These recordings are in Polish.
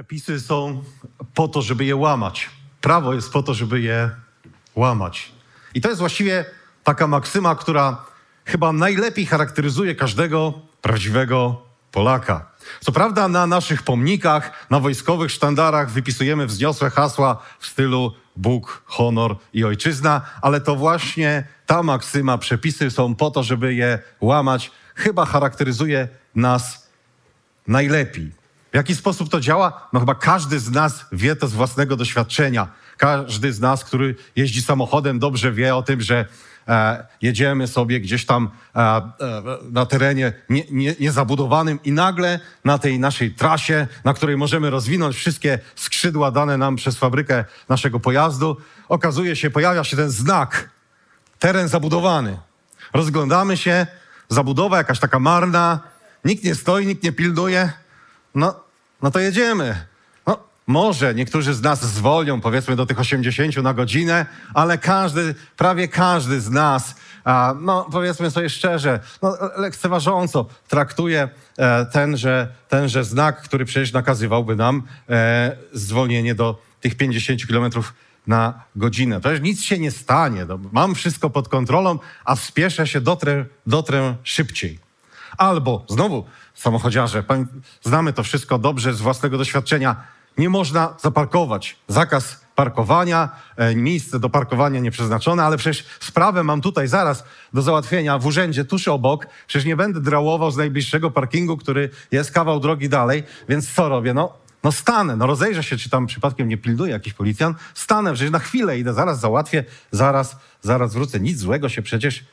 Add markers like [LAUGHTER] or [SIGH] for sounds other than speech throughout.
Przepisy są po to, żeby je łamać. Prawo jest po to, żeby je łamać. I to jest właściwie taka maksyma, która chyba najlepiej charakteryzuje każdego prawdziwego Polaka. Co prawda na naszych pomnikach, na wojskowych sztandarach wypisujemy wzniosłe hasła w stylu Bóg, honor i ojczyzna, ale to właśnie ta maksyma, przepisy są po to, żeby je łamać, chyba charakteryzuje nas najlepiej. W jaki sposób to działa? No chyba każdy z nas wie to z własnego doświadczenia. Każdy z nas, który jeździ samochodem, dobrze wie o tym, że e, jedziemy sobie gdzieś tam e, e, na terenie nie, nie, niezabudowanym i nagle na tej naszej trasie, na której możemy rozwinąć wszystkie skrzydła dane nam przez fabrykę naszego pojazdu, okazuje się, pojawia się ten znak teren zabudowany. Rozglądamy się, zabudowa jakaś taka marna, nikt nie stoi, nikt nie pilnuje. No, no to jedziemy. No, może niektórzy z nas zwolnią, powiedzmy, do tych 80 na godzinę, ale każdy, prawie każdy z nas, a, no powiedzmy sobie szczerze, no, lekceważąco traktuje e, tenże, tenże znak, który przecież nakazywałby nam e, zwolnienie do tych 50 kilometrów na godzinę. Przecież nic się nie stanie. No, mam wszystko pod kontrolą, a spieszę się, dotrę, dotrę szybciej. Albo, znowu, samochodziarze, znamy to wszystko dobrze z własnego doświadczenia, nie można zaparkować. Zakaz parkowania, e, miejsce do parkowania nieprzeznaczone, ale przecież sprawę mam tutaj zaraz do załatwienia w urzędzie tuż obok. Przecież nie będę drałował z najbliższego parkingu, który jest kawał drogi dalej, więc co robię? No, no stanę, no rozejrzę się, czy tam przypadkiem nie pilnuje jakiś policjant. Stanę, przecież na chwilę idę, zaraz załatwię, zaraz, zaraz wrócę. Nic złego się przecież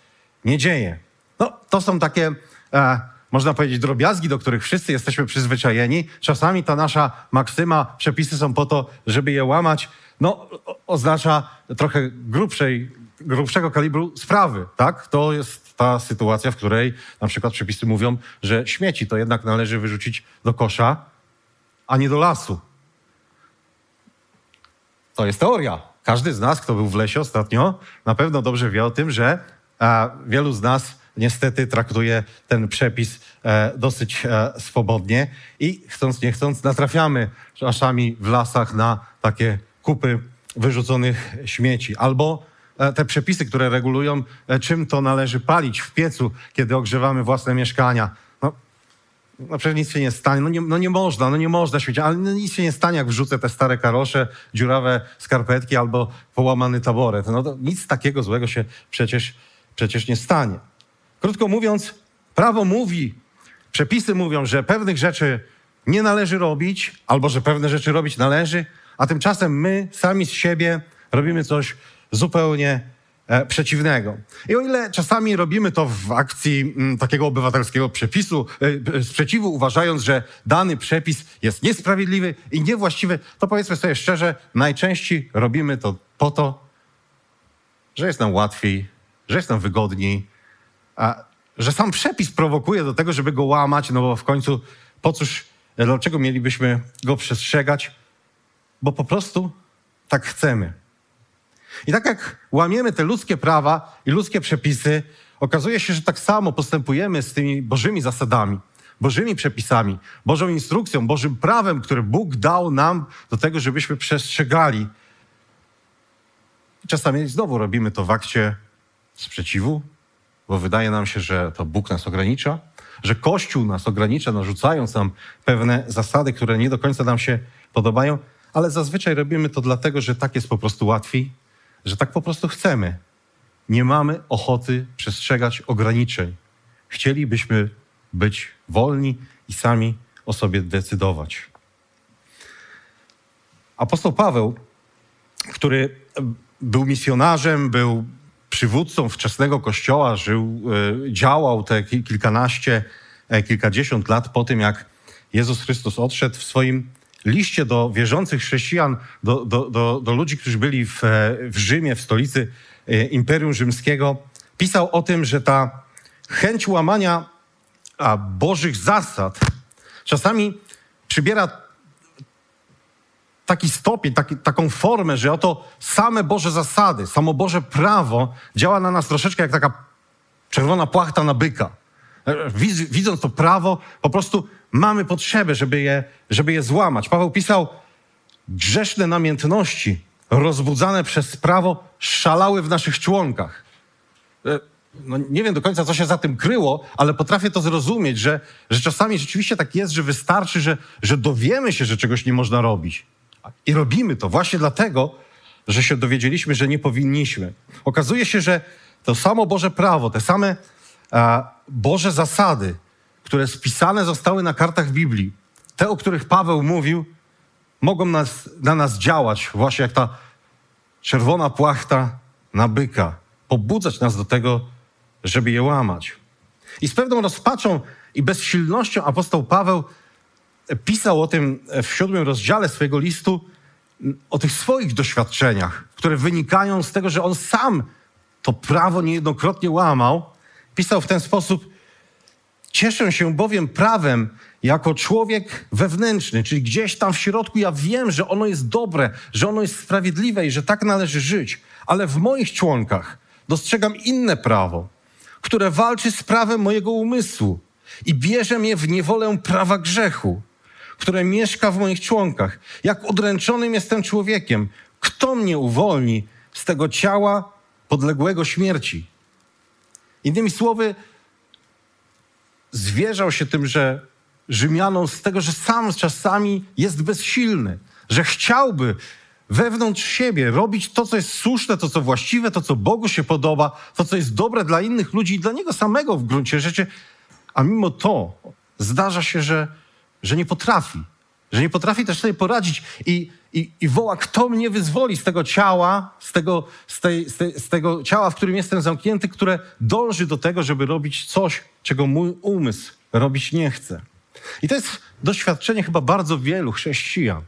nie dzieje. No, to są takie, e, można powiedzieć, drobiazgi, do których wszyscy jesteśmy przyzwyczajeni. Czasami ta nasza maksyma, przepisy są po to, żeby je łamać, no, oznacza trochę grubszej, grubszego kalibru sprawy, tak? To jest ta sytuacja, w której na przykład przepisy mówią, że śmieci to jednak należy wyrzucić do kosza, a nie do lasu. To jest teoria. Każdy z nas, kto był w lesie ostatnio, na pewno dobrze wie o tym, że wielu z nas niestety traktuje ten przepis e, dosyć e, swobodnie i chcąc nie chcąc natrafiamy czasami w lasach na takie kupy wyrzuconych śmieci. Albo e, te przepisy, które regulują, czym to należy palić w piecu, kiedy ogrzewamy własne mieszkania. No, no przecież nic się nie stanie. No nie, no nie można, no nie można śmiecić, ale no nic się nie stanie, jak wrzucę te stare karosze, dziurawe skarpetki albo połamany taboret. No nic takiego złego się przecież, przecież nie stanie. Krótko mówiąc, prawo mówi, przepisy mówią, że pewnych rzeczy nie należy robić, albo że pewne rzeczy robić należy, a tymczasem my sami z siebie robimy coś zupełnie e, przeciwnego. I o ile czasami robimy to w akcji mm, takiego obywatelskiego przepisu, e, sprzeciwu, uważając, że dany przepis jest niesprawiedliwy i niewłaściwy, to powiedzmy sobie szczerze, najczęściej robimy to po to, że jest nam łatwiej, że jest nam wygodniej, że sam przepis prowokuje do tego, żeby go łamać, no bo w końcu po cóż, dlaczego mielibyśmy go przestrzegać? Bo po prostu tak chcemy. I tak jak łamiemy te ludzkie prawa i ludzkie przepisy, okazuje się, że tak samo postępujemy z tymi Bożymi zasadami, Bożymi przepisami, Bożą instrukcją, Bożym prawem, które Bóg dał nam do tego, żebyśmy przestrzegali. I czasami znowu robimy to w akcie sprzeciwu, bo wydaje nam się, że to Bóg nas ogranicza, że Kościół nas ogranicza, narzucając nam pewne zasady, które nie do końca nam się podobają, ale zazwyczaj robimy to dlatego, że tak jest po prostu łatwiej, że tak po prostu chcemy. Nie mamy ochoty przestrzegać ograniczeń. Chcielibyśmy być wolni i sami o sobie decydować. Apostoł Paweł, który był misjonarzem, był przywódcą wczesnego kościoła, żył, e, działał te kilkanaście, e, kilkadziesiąt lat po tym, jak Jezus Chrystus odszedł w swoim liście do wierzących chrześcijan, do, do, do, do ludzi, którzy byli w, w Rzymie, w stolicy Imperium Rzymskiego, pisał o tym, że ta chęć łamania Bożych zasad czasami przybiera taki stopień, taki, taką formę, że oto same Boże zasady, samo Boże prawo działa na nas troszeczkę jak taka czerwona płachta na byka. Widząc to prawo, po prostu mamy potrzebę, żeby je, żeby je złamać. Paweł pisał, grzeszne namiętności rozbudzane przez prawo szalały w naszych członkach. E, no nie wiem do końca, co się za tym kryło, ale potrafię to zrozumieć, że, że czasami rzeczywiście tak jest, że wystarczy, że, że dowiemy się, że czegoś nie można robić. I robimy to właśnie dlatego, że się dowiedzieliśmy, że nie powinniśmy. Okazuje się, że to samo Boże prawo, te same Boże zasady, które spisane zostały na kartach Biblii, te, o których Paweł mówił, mogą nas, na nas działać właśnie jak ta czerwona płachta na byka, pobudzać nas do tego, żeby je łamać. I z pewną rozpaczą i bezsilnością apostoł Paweł pisał o tym w siódmym rozdziale swojego listu, o tych swoich doświadczeniach, które wynikają z tego, że on sam to prawo niejednokrotnie łamał. Pisał w ten sposób: Cieszę się bowiem prawem jako człowiek wewnętrzny, czyli gdzieś tam w środku ja wiem, że ono jest dobre, że ono jest sprawiedliwe i że tak należy żyć, ale w moich członkach dostrzegam inne prawo, które walczy z prawem mojego umysłu i bierze mnie w niewolę prawa grzechu które mieszka w moich członkach. Jak odręczonym jestem człowiekiem. Kto mnie uwolni z tego ciała podległego śmierci? Innymi słowy, zwierzał się tym, że Rzymianom z tego, że sam czasami jest bezsilny, że chciałby wewnątrz siebie robić to, co jest słuszne, to, co właściwe, to, co Bogu się podoba, to, co jest dobre dla innych ludzi i dla niego samego w gruncie rzeczy, a mimo to zdarza się, że że nie potrafi. Że nie potrafi też sobie poradzić i, i, i woła, kto mnie wyzwoli z tego ciała, z tego, z, tej, z, tej, z tego ciała, w którym jestem zamknięty, które dąży do tego, żeby robić coś, czego mój umysł robić nie chce. I to jest doświadczenie chyba bardzo wielu chrześcijan.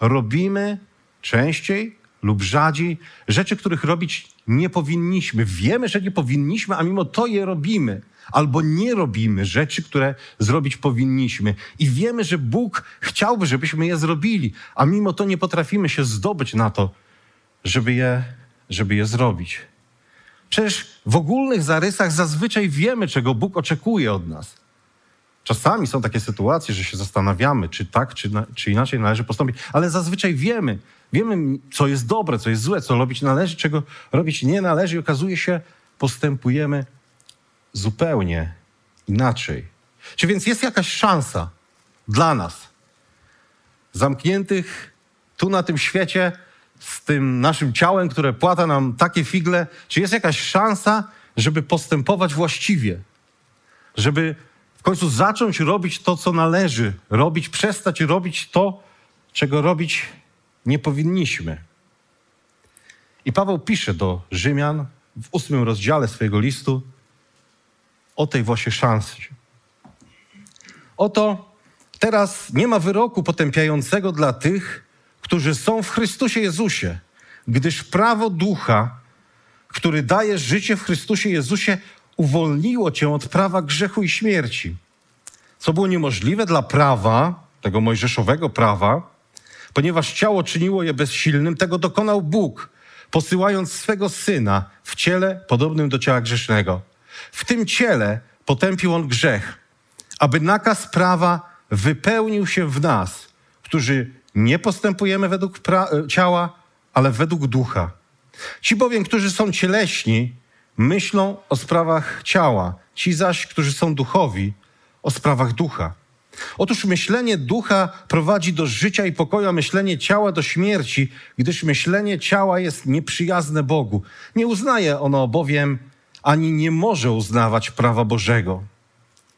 Robimy częściej lub rzadziej rzeczy, których robić nie powinniśmy. Wiemy, że nie powinniśmy, a mimo to je robimy albo nie robimy rzeczy, które zrobić powinniśmy. I wiemy, że Bóg chciałby, żebyśmy je zrobili, a mimo to nie potrafimy się zdobyć na to, żeby je, żeby je zrobić. Przecież w ogólnych zarysach zazwyczaj wiemy, czego Bóg oczekuje od nas. Czasami są takie sytuacje, że się zastanawiamy, czy tak, czy, na, czy inaczej należy postąpić, ale zazwyczaj wiemy, wiemy, co jest dobre, co jest złe, co robić należy, czego robić nie należy i okazuje się, postępujemy zupełnie inaczej. Czy więc jest jakaś szansa dla nas, zamkniętych tu na tym świecie, z tym naszym ciałem, które płata nam takie figle, czy jest jakaś szansa, żeby postępować właściwie? Żeby w końcu zacząć robić to, co należy robić, przestać robić to, czego robić nie powinniśmy. I Paweł pisze do Rzymian w ósmym rozdziale swojego listu, o tej właśnie szansy. Oto teraz nie ma wyroku potępiającego dla tych, którzy są w Chrystusie Jezusie, gdyż prawo ducha, który daje życie w Chrystusie Jezusie, uwolniło cię od prawa grzechu i śmierci. Co było niemożliwe dla prawa, tego mojżeszowego prawa, ponieważ ciało czyniło je bezsilnym, tego dokonał Bóg, posyłając swego syna w ciele podobnym do ciała grzesznego w tym ciele potępił on grzech, aby nakaz prawa wypełnił się w nas, którzy nie postępujemy według e, ciała, ale według ducha. Ci bowiem, którzy są cieleśni, myślą o sprawach ciała, ci zaś, którzy są duchowi, o sprawach ducha. Otóż myślenie ducha prowadzi do życia i pokoju, a myślenie ciała do śmierci, gdyż myślenie ciała jest nieprzyjazne Bogu. Nie uznaje ono bowiem ani nie może uznawać prawa Bożego.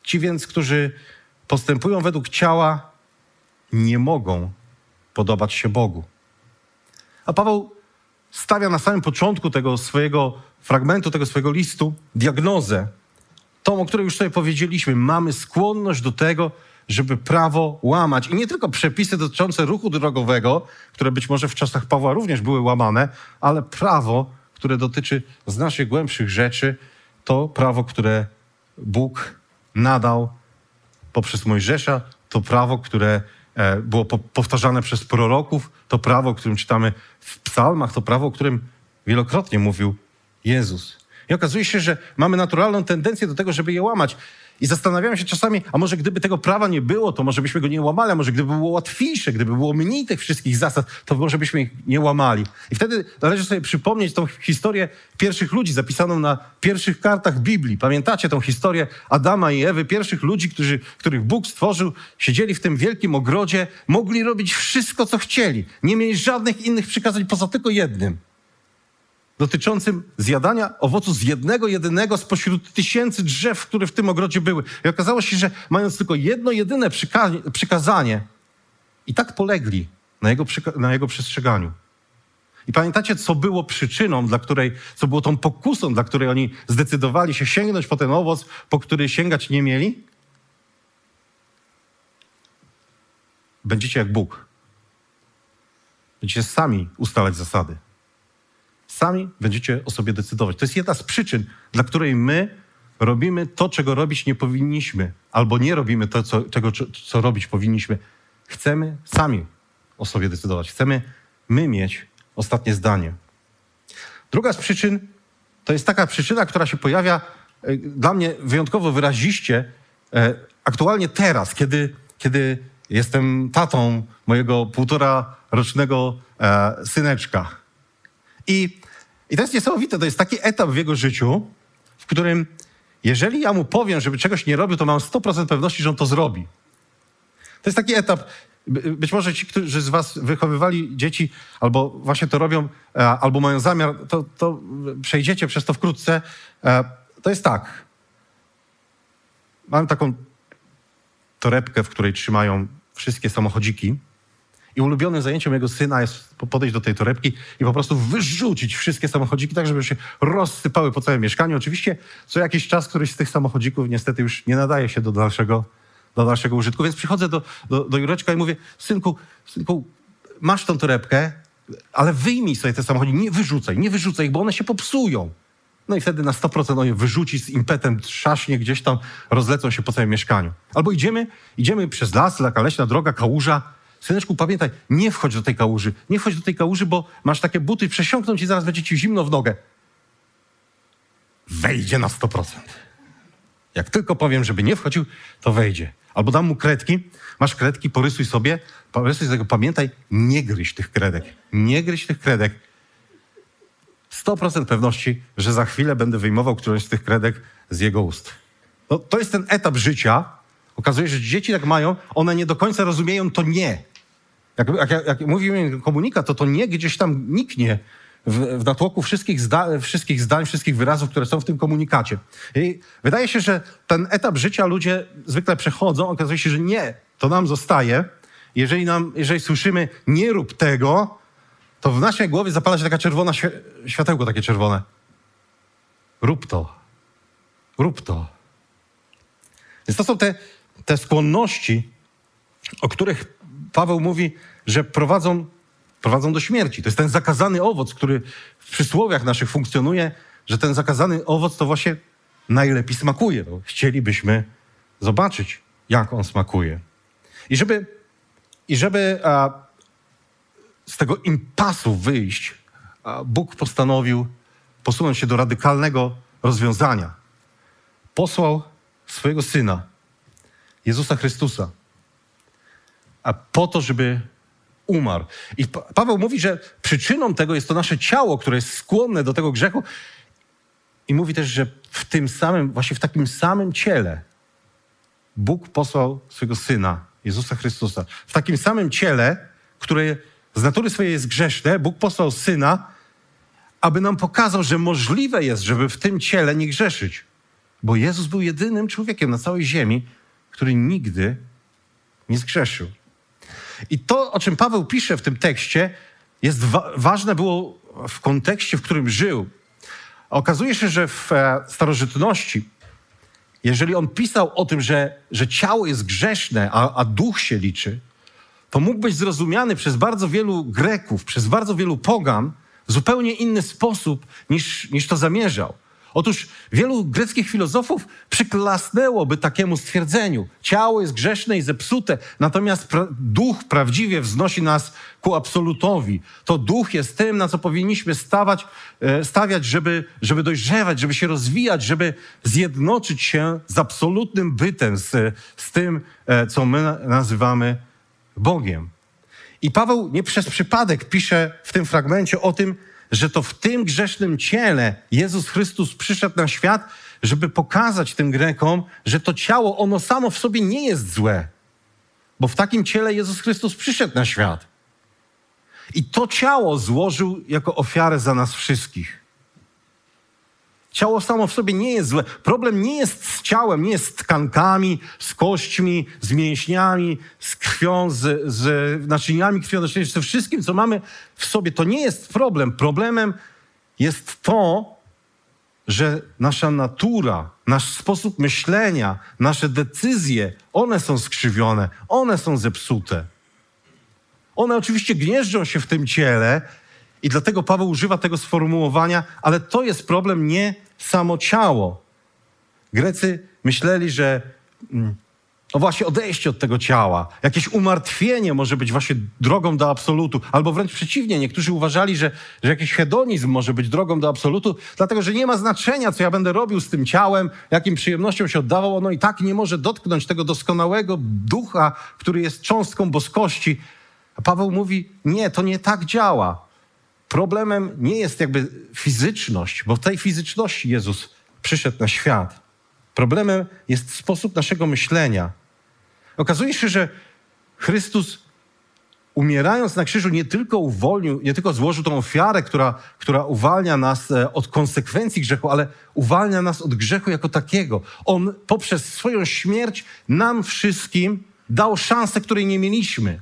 Ci więc, którzy postępują według ciała, nie mogą podobać się Bogu. A Paweł stawia na samym początku tego swojego fragmentu, tego swojego listu diagnozę, tą, o której już sobie powiedzieliśmy. Mamy skłonność do tego, żeby prawo łamać. I nie tylko przepisy dotyczące ruchu drogowego, które być może w czasach Pawła również były łamane, ale prawo, które dotyczy z naszych głębszych rzeczy, to prawo, które Bóg nadał poprzez Mojżesza, to prawo, które e, było powtarzane przez proroków, to prawo, o którym czytamy w psalmach, to prawo, o którym wielokrotnie mówił Jezus. I okazuje się, że mamy naturalną tendencję do tego, żeby je łamać. I zastanawiamy się czasami, a może gdyby tego prawa nie było, to może byśmy go nie łamali, a może gdyby było łatwiejsze, gdyby było mniej tych wszystkich zasad, to może byśmy ich nie łamali. I wtedy należy sobie przypomnieć tą historię pierwszych ludzi zapisaną na pierwszych kartach Biblii. Pamiętacie tą historię Adama i Ewy, pierwszych ludzi, którzy, których Bóg stworzył, siedzieli w tym wielkim ogrodzie, mogli robić wszystko, co chcieli. Nie mieli żadnych innych przykazań poza tylko jednym dotyczącym zjadania owocu z jednego, jedynego spośród tysięcy drzew, które w tym ogrodzie były. I okazało się, że mając tylko jedno, jedyne przykazanie, i tak polegli na jego, na jego przestrzeganiu. I pamiętacie, co było przyczyną, dla której, co było tą pokusą, dla której oni zdecydowali się sięgnąć po ten owoc, po który sięgać nie mieli? Będziecie jak Bóg. Będziecie sami ustalać zasady. Sami będziecie o sobie decydować. To jest jedna z przyczyn, dla której my robimy to, czego robić nie powinniśmy, albo nie robimy to, co, czego, co robić powinniśmy. Chcemy sami o sobie decydować. Chcemy my mieć ostatnie zdanie. Druga z przyczyn to jest taka przyczyna, która się pojawia e, dla mnie wyjątkowo wyraziście e, aktualnie teraz, kiedy, kiedy jestem tatą mojego półtora rocznego e, syneczka. I i to jest niesamowite, to jest taki etap w jego życiu, w którym jeżeli ja mu powiem, żeby czegoś nie robił, to mam 100% pewności, że on to zrobi. To jest taki etap, być może ci, którzy z was wychowywali dzieci, albo właśnie to robią, e, albo mają zamiar, to, to przejdziecie przez to wkrótce. E, to jest tak. Mam taką torebkę, w której trzymają wszystkie samochodziki i ulubionym zajęciem mojego syna jest podejść do tej torebki i po prostu wyrzucić wszystkie samochodziki, tak żeby się rozsypały po całym mieszkaniu. Oczywiście co jakiś czas któryś z tych samochodzików niestety już nie nadaje się do dalszego, do dalszego użytku. Więc przychodzę do, do, do Jureczka i mówię, synku, synku, masz tą torebkę, ale wyjmij sobie te samochodziki, nie wyrzucaj, nie wyrzucaj ich, bo one się popsują. No i wtedy na 100% on je wyrzuci z impetem, trzaśnie gdzieś tam, rozlecą się po całym mieszkaniu. Albo idziemy, idziemy przez las, taka leśna droga, kałuża, Syneczku, pamiętaj, nie wchodź do tej kałuży. Nie wchodź do tej kałuży, bo masz takie buty, przesiąkną ci zaraz będzie ci zimno w nogę. Wejdzie na 100%. Jak tylko powiem, żeby nie wchodził, to wejdzie. Albo dam mu kredki. Masz kredki, porysuj sobie. Porysuj tego, pamiętaj, nie gryź tych kredek. Nie gryź tych kredek. 100% pewności, że za chwilę będę wyjmował którąś z tych kredek z jego ust. No, to jest ten etap życia. Okazuje się, że dzieci tak mają, one nie do końca rozumieją to nie. Jak, jak, jak mówimy komunikat, to to nie gdzieś tam niknie w, w natłoku wszystkich, zda, wszystkich zdań, wszystkich wyrazów, które są w tym komunikacie. I wydaje się, że ten etap życia ludzie zwykle przechodzą, okazuje się, że nie, to nam zostaje. Jeżeli, nam, jeżeli słyszymy nie rób tego, to w naszej głowie zapala się taka czerwona światełko, takie czerwone. Rób to. Rób to. Więc to są te, te skłonności, o których Paweł mówi, że prowadzą, prowadzą do śmierci. To jest ten zakazany owoc, który w przysłowiach naszych funkcjonuje, że ten zakazany owoc to właśnie najlepiej smakuje. No, chcielibyśmy zobaczyć, jak on smakuje. I żeby, i żeby a, z tego impasu wyjść, Bóg postanowił posunąć się do radykalnego rozwiązania. Posłał swojego syna, Jezusa Chrystusa, po to, żeby umarł. I Paweł mówi, że przyczyną tego jest to nasze ciało, które jest skłonne do tego grzechu. I mówi też, że w tym samym, właśnie w takim samym ciele Bóg posłał swojego Syna, Jezusa Chrystusa. W takim samym ciele, które z natury swojej jest grzeszne, Bóg posłał Syna, aby nam pokazał, że możliwe jest, żeby w tym ciele nie grzeszyć. Bo Jezus był jedynym człowiekiem na całej ziemi, który nigdy nie zgrzeszył. I to, o czym Paweł pisze w tym tekście, jest wa ważne było w kontekście, w którym żył. Okazuje się, że w e, starożytności, jeżeli on pisał o tym, że, że ciało jest grzeszne, a, a duch się liczy, to mógł być zrozumiany przez bardzo wielu Greków, przez bardzo wielu pogan w zupełnie inny sposób niż, niż to zamierzał. Otóż wielu greckich filozofów przyklasnęłoby takiemu stwierdzeniu. Ciało jest grzeszne i zepsute, natomiast pra duch prawdziwie wznosi nas ku absolutowi. To duch jest tym, na co powinniśmy stawać, e, stawiać, żeby, żeby dojrzewać, żeby się rozwijać, żeby zjednoczyć się z absolutnym bytem, z, z tym, e, co my nazywamy Bogiem. I Paweł nie przez przypadek pisze w tym fragmencie o tym, że to w tym grzesznym ciele Jezus Chrystus przyszedł na świat, żeby pokazać tym Grekom, że to ciało, ono samo w sobie nie jest złe. Bo w takim ciele Jezus Chrystus przyszedł na świat. I to ciało złożył jako ofiarę za nas wszystkich. Ciało samo w sobie nie jest złe. Problem nie jest z ciałem, nie jest z tkankami, z kośćmi, z mięśniami, z krwią, z, z naczyniami krwionośnymi, ze wszystkim, co mamy w sobie. To nie jest problem. Problemem jest to, że nasza natura, nasz sposób myślenia, nasze decyzje, one są skrzywione, one są zepsute. One oczywiście gnieżdżą się w tym ciele i dlatego Paweł używa tego sformułowania, ale to jest problem nie samo ciało. Grecy myśleli, że mm, no właśnie odejście od tego ciała, jakieś umartwienie może być właśnie drogą do absolutu, albo wręcz przeciwnie, niektórzy uważali, że, że jakiś hedonizm może być drogą do absolutu, dlatego że nie ma znaczenia, co ja będę robił z tym ciałem, jakim przyjemnością się oddawał, ono i tak nie może dotknąć tego doskonałego ducha, który jest cząstką boskości. A Paweł mówi, nie, to nie tak działa. Problemem nie jest jakby fizyczność, bo w tej fizyczności Jezus przyszedł na świat. Problemem jest sposób naszego myślenia. Okazuje się, że Chrystus umierając na krzyżu nie tylko uwolnił, nie tylko złożył tą ofiarę, która, która uwalnia nas e, od konsekwencji grzechu, ale uwalnia nas od grzechu jako takiego. On poprzez swoją śmierć nam wszystkim dał szansę, której nie mieliśmy.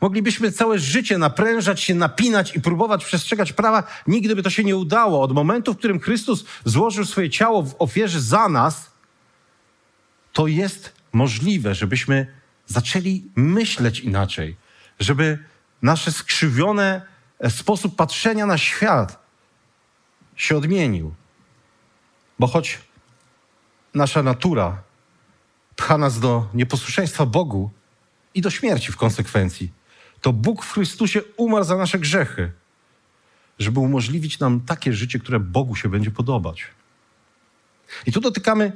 Moglibyśmy całe życie naprężać się, napinać i próbować przestrzegać prawa. Nigdy by to się nie udało. Od momentu, w którym Chrystus złożył swoje ciało w ofierze za nas, to jest możliwe, żebyśmy zaczęli myśleć inaczej, żeby nasze skrzywione e, sposób patrzenia na świat się odmienił. Bo choć nasza natura pcha nas do nieposłuszeństwa Bogu i do śmierci w konsekwencji, to Bóg w Chrystusie umarł za nasze grzechy, żeby umożliwić nam takie życie, które Bogu się będzie podobać. I tu dotykamy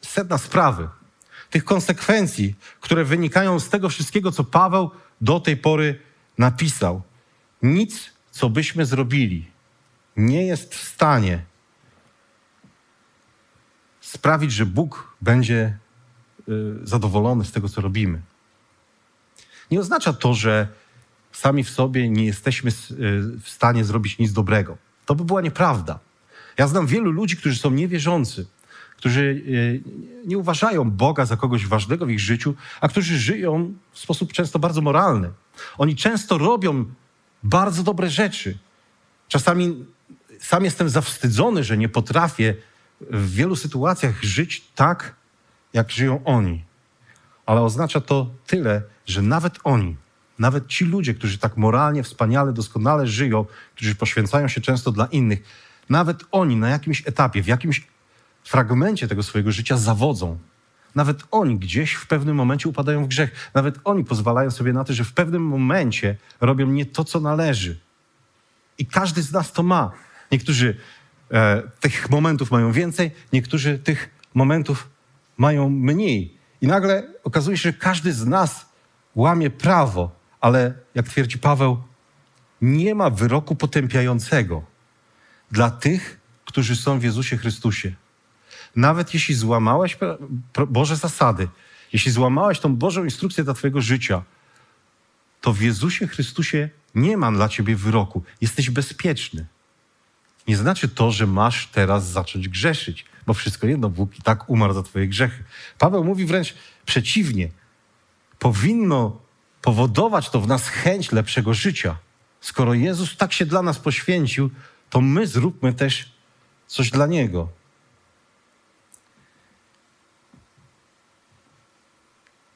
sedna sprawy, tych konsekwencji, które wynikają z tego wszystkiego, co Paweł do tej pory napisał. Nic, co byśmy zrobili, nie jest w stanie sprawić, że Bóg będzie y, zadowolony z tego, co robimy nie oznacza to, że sami w sobie nie jesteśmy y, w stanie zrobić nic dobrego. To by była nieprawda. Ja znam wielu ludzi, którzy są niewierzący, którzy y, nie uważają Boga za kogoś ważnego w ich życiu, a którzy żyją w sposób często bardzo moralny. Oni często robią bardzo dobre rzeczy. Czasami sam jestem zawstydzony, że nie potrafię w wielu sytuacjach żyć tak, jak żyją oni. Ale oznacza to tyle, że nawet oni, nawet ci ludzie, którzy tak moralnie, wspaniale, doskonale żyją, którzy poświęcają się często dla innych, nawet oni na jakimś etapie, w jakimś fragmencie tego swojego życia zawodzą. Nawet oni gdzieś w pewnym momencie upadają w grzech. Nawet oni pozwalają sobie na to, że w pewnym momencie robią nie to, co należy. I każdy z nas to ma. Niektórzy e, tych momentów mają więcej, niektórzy tych momentów mają mniej. I nagle okazuje się, że każdy z nas łamie prawo, ale jak twierdzi Paweł, nie ma wyroku potępiającego dla tych, którzy są w Jezusie Chrystusie. Nawet jeśli złamałeś Boże zasady, jeśli złamałeś tą Bożą instrukcję dla Twojego życia, to w Jezusie Chrystusie nie ma dla Ciebie wyroku. Jesteś bezpieczny. Nie znaczy to, że masz teraz zacząć grzeszyć, bo wszystko jedno, Bóg i tak umarł za Twoje grzechy. Paweł mówi wręcz przeciwnie powinno powodować to w nas chęć lepszego życia. skoro Jezus tak się dla nas poświęcił, to my zróbmy też coś dla Niego.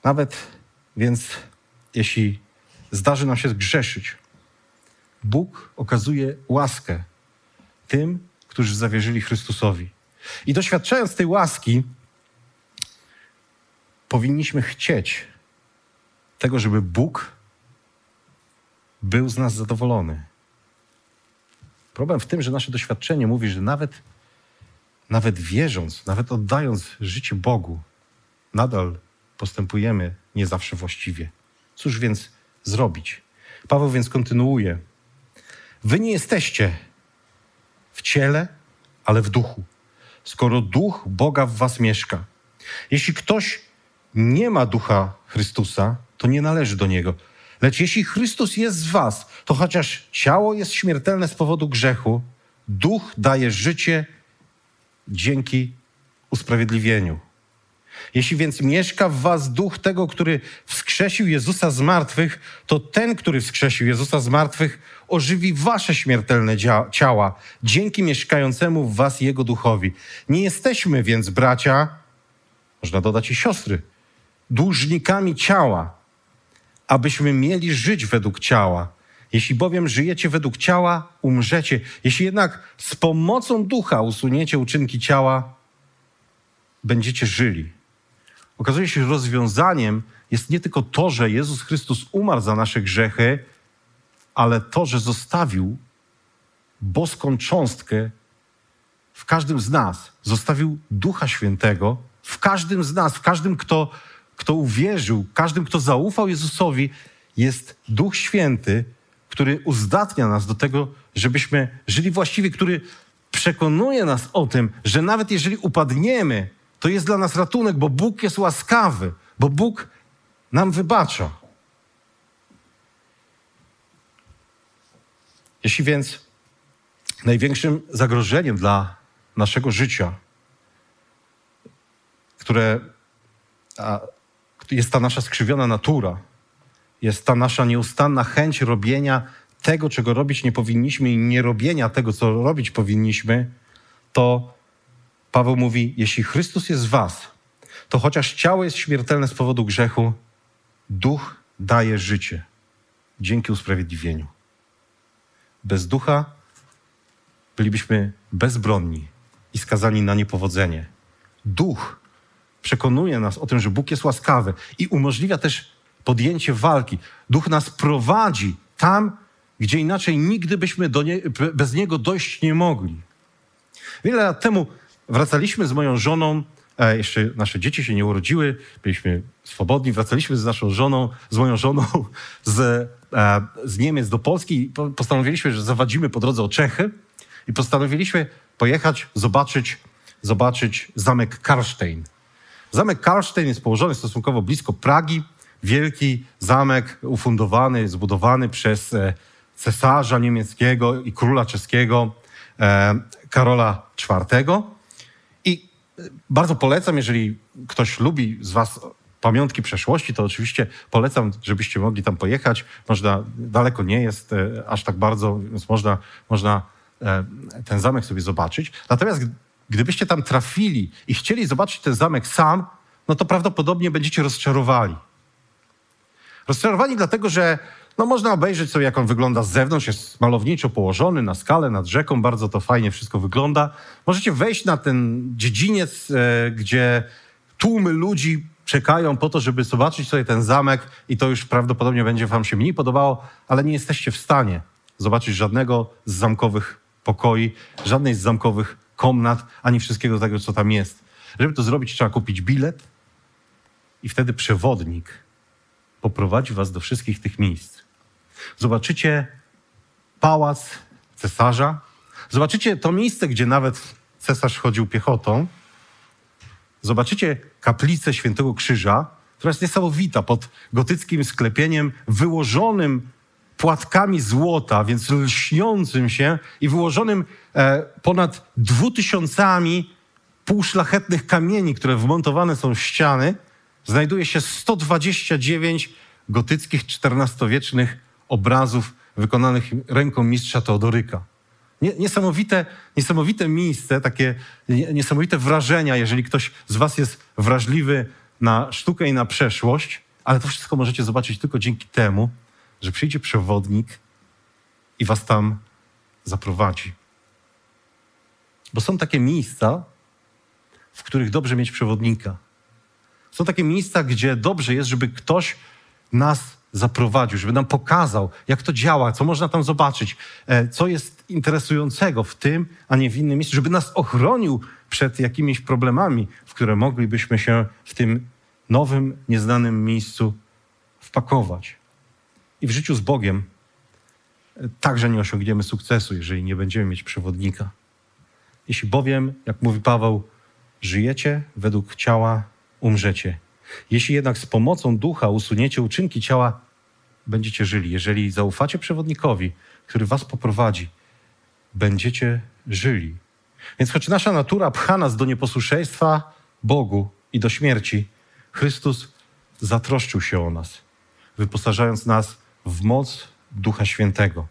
Nawet więc, jeśli zdarzy nam się zgrzeszyć, Bóg okazuje łaskę tym, którzy zawierzyli Chrystusowi. I doświadczając tej łaski, powinniśmy chcieć tego, żeby Bóg był z nas zadowolony. Problem w tym, że nasze doświadczenie mówi, że nawet, nawet wierząc, nawet oddając życie Bogu, nadal postępujemy nie zawsze właściwie. Cóż więc zrobić? Paweł więc kontynuuje. Wy nie jesteście w ciele, ale w duchu, skoro duch Boga w was mieszka. Jeśli ktoś nie ma ducha Chrystusa, to nie należy do niego. Lecz jeśli Chrystus jest z was, to chociaż ciało jest śmiertelne z powodu grzechu, duch daje życie dzięki usprawiedliwieniu. Jeśli więc mieszka w was duch tego, który wskrzesił Jezusa z martwych, to ten, który wskrzesił Jezusa z martwych, ożywi wasze śmiertelne ciała dzięki mieszkającemu w was Jego duchowi. Nie jesteśmy więc, bracia, można dodać i siostry, dłużnikami ciała, abyśmy mieli żyć według ciała. Jeśli bowiem żyjecie według ciała, umrzecie. Jeśli jednak z pomocą ducha usuniecie uczynki ciała, będziecie żyli. Okazuje się, że rozwiązaniem jest nie tylko to, że Jezus Chrystus umarł za nasze grzechy, ale to, że zostawił boską cząstkę w każdym z nas. Zostawił Ducha Świętego w każdym z nas, w każdym, kto, kto uwierzył, każdym, kto zaufał Jezusowi, jest Duch Święty, który uzdatnia nas do tego, żebyśmy żyli właściwie, który przekonuje nas o tym, że nawet jeżeli upadniemy, to jest dla nas ratunek, bo Bóg jest łaskawy, bo Bóg nam wybacza. Jeśli więc największym zagrożeniem dla naszego życia, które jest ta nasza skrzywiona natura, jest ta nasza nieustanna chęć robienia tego, czego robić nie powinniśmy i nie robienia tego, co robić powinniśmy, to Paweł mówi: Jeśli Chrystus jest w Was, to chociaż ciało jest śmiertelne z powodu grzechu, duch daje życie dzięki usprawiedliwieniu. Bez ducha bylibyśmy bezbronni i skazani na niepowodzenie. Duch przekonuje nas o tym, że Bóg jest łaskawy i umożliwia też podjęcie walki. Duch nas prowadzi tam, gdzie inaczej nigdy byśmy nie, bez Niego dojść nie mogli. Wiele lat temu wracaliśmy z moją żoną, e, jeszcze nasze dzieci się nie urodziły, byliśmy swobodni, wracaliśmy z naszą żoną, z moją żoną [LAUGHS] z, e, z Niemiec do Polski i postanowiliśmy, że zawadzimy po drodze o Czechy i postanowiliśmy pojechać, zobaczyć, zobaczyć zamek Karlstein. Zamek Karlstein jest położony stosunkowo blisko Pragi. Wielki zamek ufundowany, zbudowany przez e, cesarza niemieckiego i króla czeskiego Karola IV. Bardzo polecam, jeżeli ktoś lubi z Was pamiątki przeszłości, to oczywiście polecam, żebyście mogli tam pojechać. Można, daleko nie jest e, aż tak bardzo, więc można, można e, ten zamek sobie zobaczyć. Natomiast gdybyście tam trafili i chcieli zobaczyć ten zamek sam, no to prawdopodobnie będziecie rozczarowani. Rozczarowani dlatego, że no można obejrzeć sobie, jak on wygląda z zewnątrz. Jest malowniczo położony na skalę nad rzeką, bardzo to fajnie wszystko wygląda. Możecie wejść na ten dziedziniec, e, gdzie tłumy ludzi czekają po to, żeby zobaczyć sobie ten zamek i to już prawdopodobnie będzie wam się mniej podobało, ale nie jesteście w stanie zobaczyć żadnego z zamkowych pokoi, żadnej z zamkowych komnat, ani wszystkiego tego, co tam jest. Żeby to zrobić, trzeba kupić bilet i wtedy przewodnik poprowadzi was do wszystkich tych miejsc. Zobaczycie pałac cesarza. Zobaczycie to miejsce, gdzie nawet cesarz chodził piechotą. Zobaczycie kaplicę Świętego Krzyża, która jest niesamowita, pod gotyckim sklepieniem wyłożonym płatkami złota, więc lśniącym się i wyłożonym e, ponad dwutysiącami półszlachetnych kamieni, które wmontowane są w ściany, znajduje się 129 gotyckich XIV-wiecznych obrazów wykonanych ręką mistrza Teodoryka. Niesamowite, niesamowite miejsce, takie niesamowite wrażenia, jeżeli ktoś z Was jest wrażliwy na sztukę i na przeszłość, ale to wszystko możecie zobaczyć tylko dzięki temu, że przyjdzie przewodnik i Was tam zaprowadzi. Bo są takie miejsca, w których dobrze mieć przewodnika. Są takie miejsca, gdzie dobrze jest, żeby ktoś nas zaprowadził, żeby nam pokazał, jak to działa, co można tam zobaczyć, e, co jest interesującego w tym, a nie w innym miejscu, żeby nas ochronił przed jakimiś problemami, w które moglibyśmy się w tym nowym, nieznanym miejscu wpakować. I w życiu z Bogiem także nie osiągniemy sukcesu, jeżeli nie będziemy mieć przewodnika. Jeśli bowiem, jak mówi Paweł, żyjecie według ciała, umrzecie. Jeśli jednak z pomocą ducha usuniecie uczynki ciała, będziecie żyli. Jeżeli zaufacie przewodnikowi, który was poprowadzi, będziecie żyli. Więc choć nasza natura pcha nas do nieposłuszeństwa Bogu i do śmierci, Chrystus zatroszczył się o nas, wyposażając nas w moc Ducha Świętego,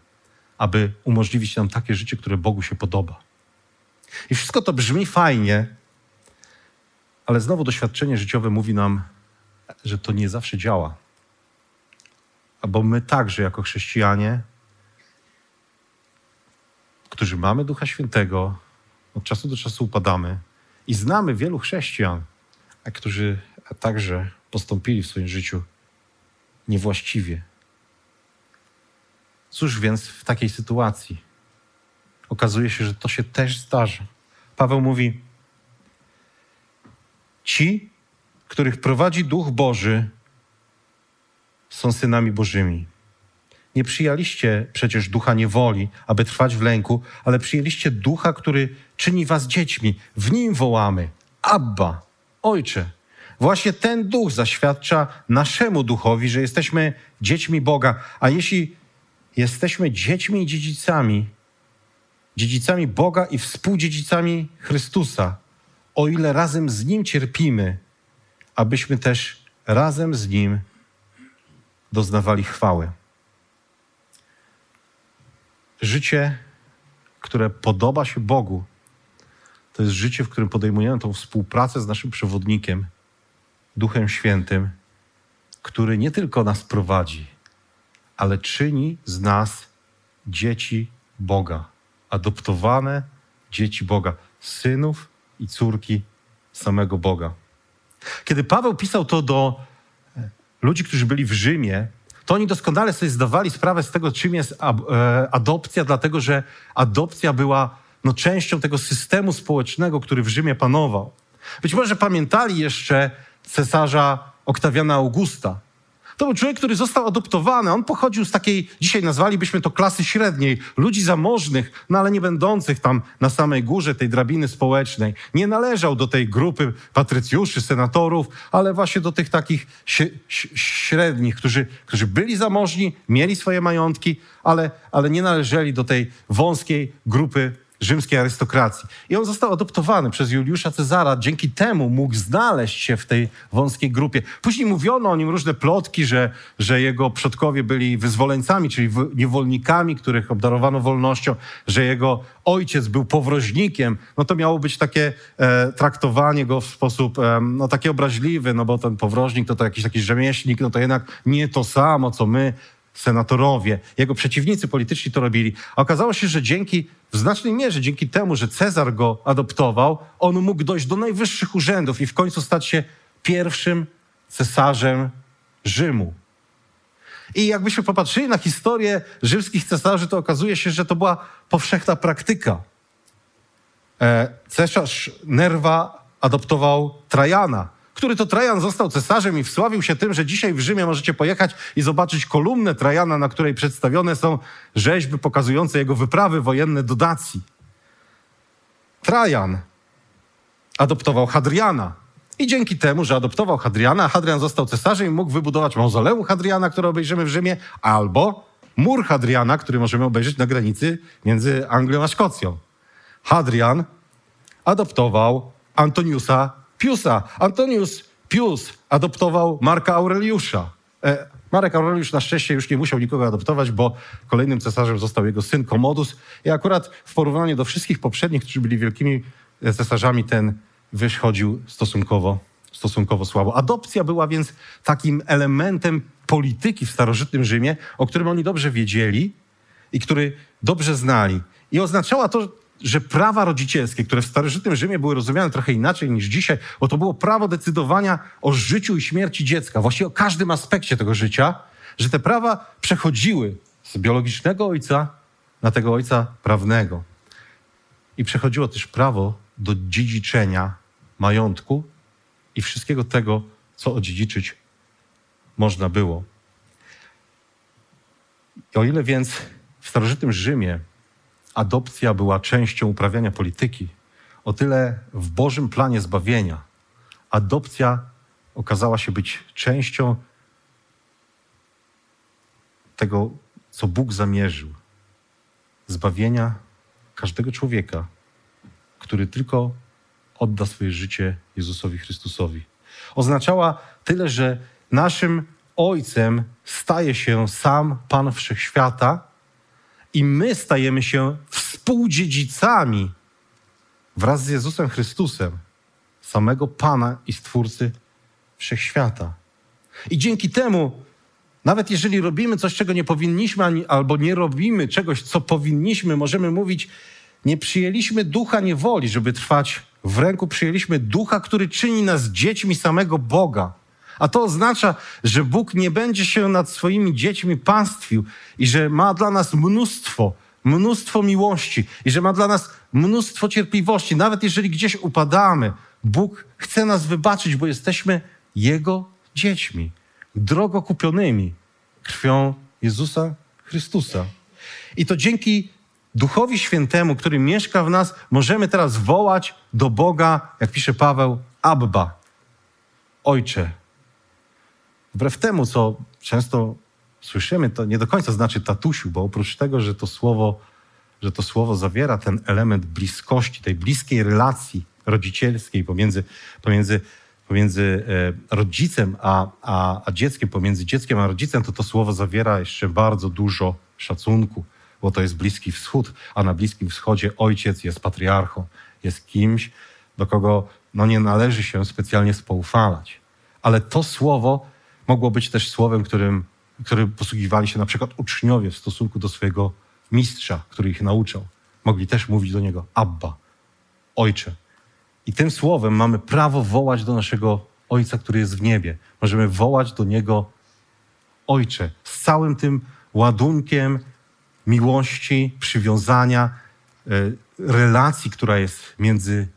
aby umożliwić nam takie życie, które Bogu się podoba. I wszystko to brzmi fajnie, ale znowu doświadczenie życiowe mówi nam, że to nie zawsze działa. Bo my także, jako chrześcijanie, którzy mamy Ducha Świętego, od czasu do czasu upadamy i znamy wielu chrześcijan, którzy także postąpili w swoim życiu niewłaściwie. Cóż więc w takiej sytuacji? Okazuje się, że to się też zdarza. Paweł mówi: Ci, których prowadzi Duch Boży, są synami Bożymi. Nie przyjęliście przecież ducha niewoli, aby trwać w lęku, ale przyjęliście ducha, który czyni was dziećmi. W nim wołamy: Abba, Ojcze. Właśnie ten duch zaświadcza naszemu duchowi, że jesteśmy dziećmi Boga. A jeśli jesteśmy dziećmi i dziedzicami, dziedzicami Boga i współdziedzicami Chrystusa, o ile razem z Nim cierpimy, abyśmy też razem z Nim doznawali chwały. Życie, które podoba się Bogu, to jest życie, w którym podejmujemy tą współpracę z naszym przewodnikiem, Duchem Świętym, który nie tylko nas prowadzi, ale czyni z nas dzieci Boga, adoptowane dzieci Boga, synów i córki samego Boga. Kiedy Paweł pisał to do e, ludzi, którzy byli w Rzymie, to oni doskonale sobie zdawali sprawę z tego, czym jest e, adopcja, dlatego że adopcja była no, częścią tego systemu społecznego, który w Rzymie panował. Być może pamiętali jeszcze cesarza Oktawiana Augusta, to był człowiek, który został adoptowany. On pochodził z takiej, dzisiaj nazwalibyśmy to klasy średniej, ludzi zamożnych, no ale nie będących tam na samej górze tej drabiny społecznej. Nie należał do tej grupy patrycjuszy, senatorów, ale właśnie do tych takich średnich, którzy, którzy byli zamożni, mieli swoje majątki, ale, ale nie należeli do tej wąskiej grupy rzymskiej arystokracji. I on został adoptowany przez Juliusza Cezara. Dzięki temu mógł znaleźć się w tej wąskiej grupie. Później mówiono o nim różne plotki, że, że jego przodkowie byli wyzwoleńcami, czyli niewolnikami, których obdarowano wolnością, że jego ojciec był powroźnikiem. No to miało być takie e, traktowanie go w sposób e, no, taki obraźliwy, no bo ten powroźnik to, to jakiś taki rzemieślnik, no to jednak nie to samo, co my senatorowie, jego przeciwnicy polityczni to robili. A okazało się, że dzięki, w znacznej mierze dzięki temu, że Cezar go adoptował, on mógł dojść do najwyższych urzędów i w końcu stać się pierwszym cesarzem Rzymu. I jakbyśmy popatrzyli na historię rzymskich cesarzy, to okazuje się, że to była powszechna praktyka. E, cesarz Nerwa adoptował Trajana, który to Trajan został cesarzem i wsławił się tym, że dzisiaj w Rzymie możecie pojechać i zobaczyć kolumnę Trajana, na której przedstawione są rzeźby pokazujące jego wyprawy wojenne do Dacji. Trajan adoptował Hadriana. I dzięki temu, że adoptował Hadriana, Hadrian został cesarzem i mógł wybudować mauzoleum Hadriana, które obejrzymy w Rzymie, albo mur Hadriana, który możemy obejrzeć na granicy między Anglią a Szkocją. Hadrian adoptował Antoniusa Piusa. Antonius Pius adoptował Marka Aureliusza. E, Marek Aureliusz na szczęście już nie musiał nikogo adoptować, bo kolejnym cesarzem został jego syn Komodus. I akurat w porównaniu do wszystkich poprzednich, którzy byli wielkimi cesarzami, ten wychodził stosunkowo, stosunkowo słabo. Adopcja była więc takim elementem polityki w starożytnym Rzymie, o którym oni dobrze wiedzieli i który dobrze znali. I oznaczała to, że prawa rodzicielskie, które w starożytnym Rzymie były rozumiane trochę inaczej niż dzisiaj, bo to było prawo decydowania o życiu i śmierci dziecka, właściwie o każdym aspekcie tego życia, że te prawa przechodziły z biologicznego ojca na tego ojca prawnego. I przechodziło też prawo do dziedziczenia majątku i wszystkiego tego, co odziedziczyć można było. I o ile więc w starożytnym Rzymie adopcja była częścią uprawiania polityki, o tyle w Bożym planie zbawienia adopcja okazała się być częścią tego, co Bóg zamierzył. Zbawienia każdego człowieka, który tylko odda swoje życie Jezusowi Chrystusowi. Oznaczała tyle, że naszym Ojcem staje się sam Pan Wszechświata i my stajemy się współdziedzicami wraz z Jezusem Chrystusem, samego Pana i Stwórcy Wszechświata. I dzięki temu, nawet jeżeli robimy coś, czego nie powinniśmy, albo nie robimy czegoś, co powinniśmy, możemy mówić, nie przyjęliśmy ducha niewoli, żeby trwać w ręku, przyjęliśmy ducha, który czyni nas dziećmi samego Boga. A to oznacza, że Bóg nie będzie się nad swoimi dziećmi pastwił i że ma dla nas mnóstwo, mnóstwo miłości i że ma dla nas mnóstwo cierpliwości. Nawet jeżeli gdzieś upadamy, Bóg chce nas wybaczyć, bo jesteśmy Jego dziećmi, drogo kupionymi krwią Jezusa Chrystusa. I to dzięki Duchowi Świętemu, który mieszka w nas, możemy teraz wołać do Boga, jak pisze Paweł, Abba, Ojcze. Wbrew temu, co często słyszymy, to nie do końca znaczy tatusiu, bo oprócz tego, że to słowo, że to słowo zawiera ten element bliskości, tej bliskiej relacji rodzicielskiej pomiędzy, pomiędzy, pomiędzy e, rodzicem a, a, a dzieckiem, pomiędzy dzieckiem a rodzicem, to to słowo zawiera jeszcze bardzo dużo szacunku, bo to jest Bliski Wschód, a na Bliskim Wschodzie ojciec jest patriarchą, jest kimś, do kogo no, nie należy się specjalnie spoufalać. Ale to słowo mogło być też słowem, którym, którym posługiwali się na przykład uczniowie w stosunku do swojego mistrza, który ich nauczał. Mogli też mówić do niego Abba, Ojcze. I tym słowem mamy prawo wołać do naszego Ojca, który jest w niebie. Możemy wołać do Niego Ojcze z całym tym ładunkiem miłości, przywiązania, e, relacji, która jest między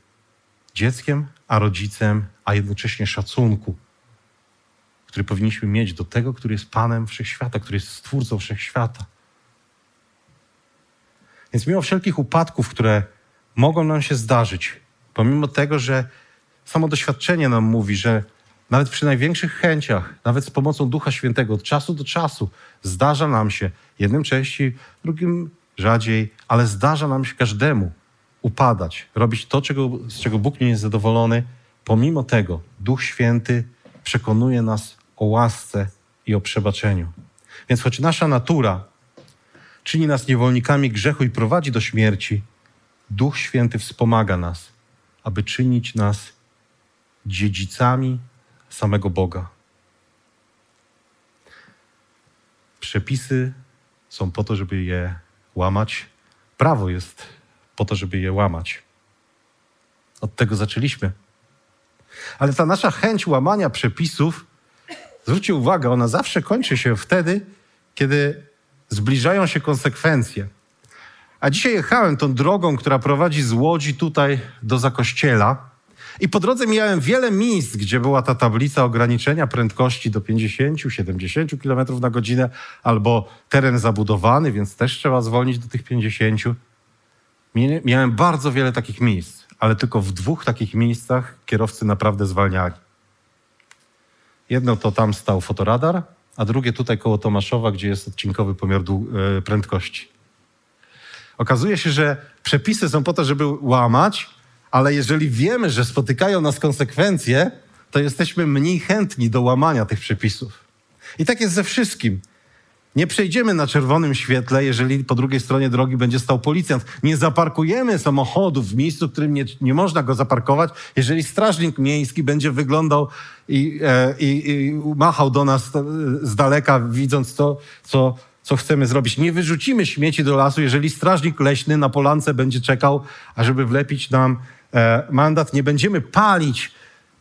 dzieckiem a rodzicem, a jednocześnie szacunku, który powinniśmy mieć do tego, który jest Panem Wszechświata, który jest Stwórcą Wszechświata. Więc mimo wszelkich upadków, które mogą nam się zdarzyć, pomimo tego, że samo doświadczenie nam mówi, że nawet przy największych chęciach, nawet z pomocą Ducha Świętego, od czasu do czasu zdarza nam się, jednym częściej, drugim rzadziej, ale zdarza nam się każdemu upadać, robić to, czego, z czego Bóg nie jest zadowolony. Pomimo tego Duch Święty przekonuje nas o łasce i o przebaczeniu. Więc choć nasza natura czyni nas niewolnikami grzechu i prowadzi do śmierci, Duch Święty wspomaga nas, aby czynić nas dziedzicami samego Boga. Przepisy są po to, żeby je łamać. Prawo jest po to, żeby je łamać. Od tego zaczęliśmy. Ale ta nasza chęć łamania przepisów, zwróćcie uwagę, ona zawsze kończy się wtedy, kiedy zbliżają się konsekwencje. A dzisiaj jechałem tą drogą, która prowadzi z Łodzi tutaj do Zakościela. I po drodze miałem wiele miejsc, gdzie była ta tablica ograniczenia prędkości do 50-70 km na godzinę, albo teren zabudowany, więc też trzeba zwolnić do tych 50. Miałem bardzo wiele takich miejsc, ale tylko w dwóch takich miejscach kierowcy naprawdę zwalniali. Jedno to tam stał fotoradar, a drugie tutaj koło Tomaszowa, gdzie jest odcinkowy pomiar e, prędkości. Okazuje się, że przepisy są po to, żeby łamać, ale jeżeli wiemy, że spotykają nas konsekwencje, to jesteśmy mniej chętni do łamania tych przepisów. I tak jest ze wszystkim. Nie przejdziemy na czerwonym świetle, jeżeli po drugiej stronie drogi będzie stał policjant. Nie zaparkujemy samochodu w miejscu, w którym nie, nie można go zaparkować, jeżeli strażnik miejski będzie wyglądał i, e, i, i machał do nas e, z daleka, widząc to, co, co chcemy zrobić. Nie wyrzucimy śmieci do lasu, jeżeli strażnik leśny na polance będzie czekał, ażeby wlepić nam e, mandat. Nie będziemy palić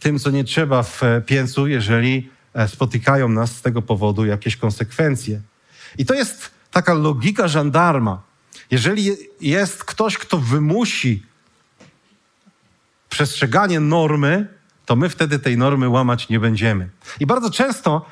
tym, co nie trzeba w piecu, jeżeli spotykają nas z tego powodu jakieś konsekwencje. I to jest taka logika żandarma. Jeżeli jest ktoś, kto wymusi przestrzeganie normy, to my wtedy tej normy łamać nie będziemy. I bardzo często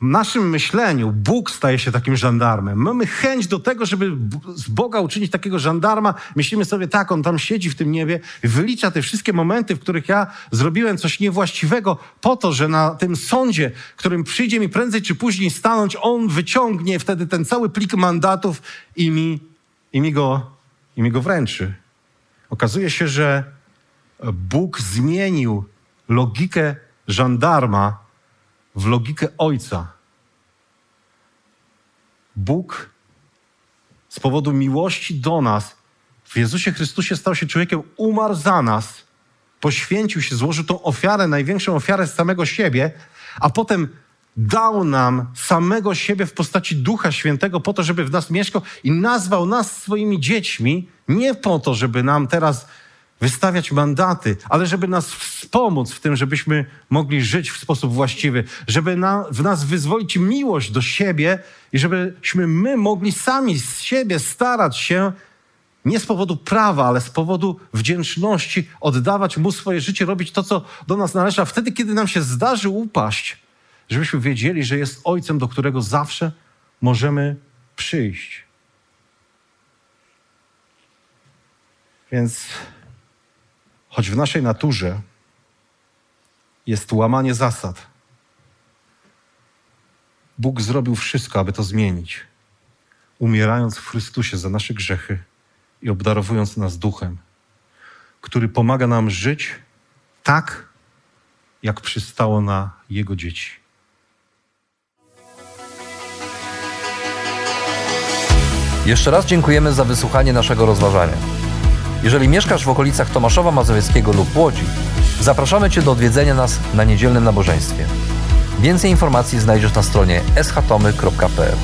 w naszym myśleniu Bóg staje się takim żandarmem. Mamy chęć do tego, żeby z Boga uczynić takiego żandarma. Myślimy sobie, tak, on tam siedzi w tym niebie, wylicza te wszystkie momenty, w których ja zrobiłem coś niewłaściwego, po to, że na tym sądzie, którym przyjdzie mi prędzej czy później stanąć, on wyciągnie wtedy ten cały plik mandatów i mi, i mi, go, i mi go wręczy. Okazuje się, że Bóg zmienił logikę żandarma w logikę Ojca. Bóg z powodu miłości do nas w Jezusie Chrystusie stał się człowiekiem, umarł za nas, poświęcił się, złożył tą ofiarę, największą ofiarę z samego siebie, a potem dał nam samego siebie w postaci Ducha Świętego po to, żeby w nas mieszkał i nazwał nas swoimi dziećmi, nie po to, żeby nam teraz wystawiać mandaty, ale żeby nas wspomóc w tym, żebyśmy mogli żyć w sposób właściwy, żeby na, w nas wyzwolić miłość do siebie i żebyśmy my mogli sami z siebie starać się nie z powodu prawa, ale z powodu wdzięczności oddawać Mu swoje życie, robić to, co do nas należy, a wtedy, kiedy nam się zdarzy upaść, żebyśmy wiedzieli, że jest Ojcem, do którego zawsze możemy przyjść. Więc choć w naszej naturze jest łamanie zasad, Bóg zrobił wszystko, aby to zmienić, umierając w Chrystusie za nasze grzechy i obdarowując nas duchem, który pomaga nam żyć tak, jak przystało na Jego dzieci. Jeszcze raz dziękujemy za wysłuchanie naszego rozważania. Jeżeli mieszkasz w okolicach Tomaszowa Mazowieckiego lub Łodzi, zapraszamy Cię do odwiedzenia nas na niedzielnym nabożeństwie. Więcej informacji znajdziesz na stronie schatomy.pl.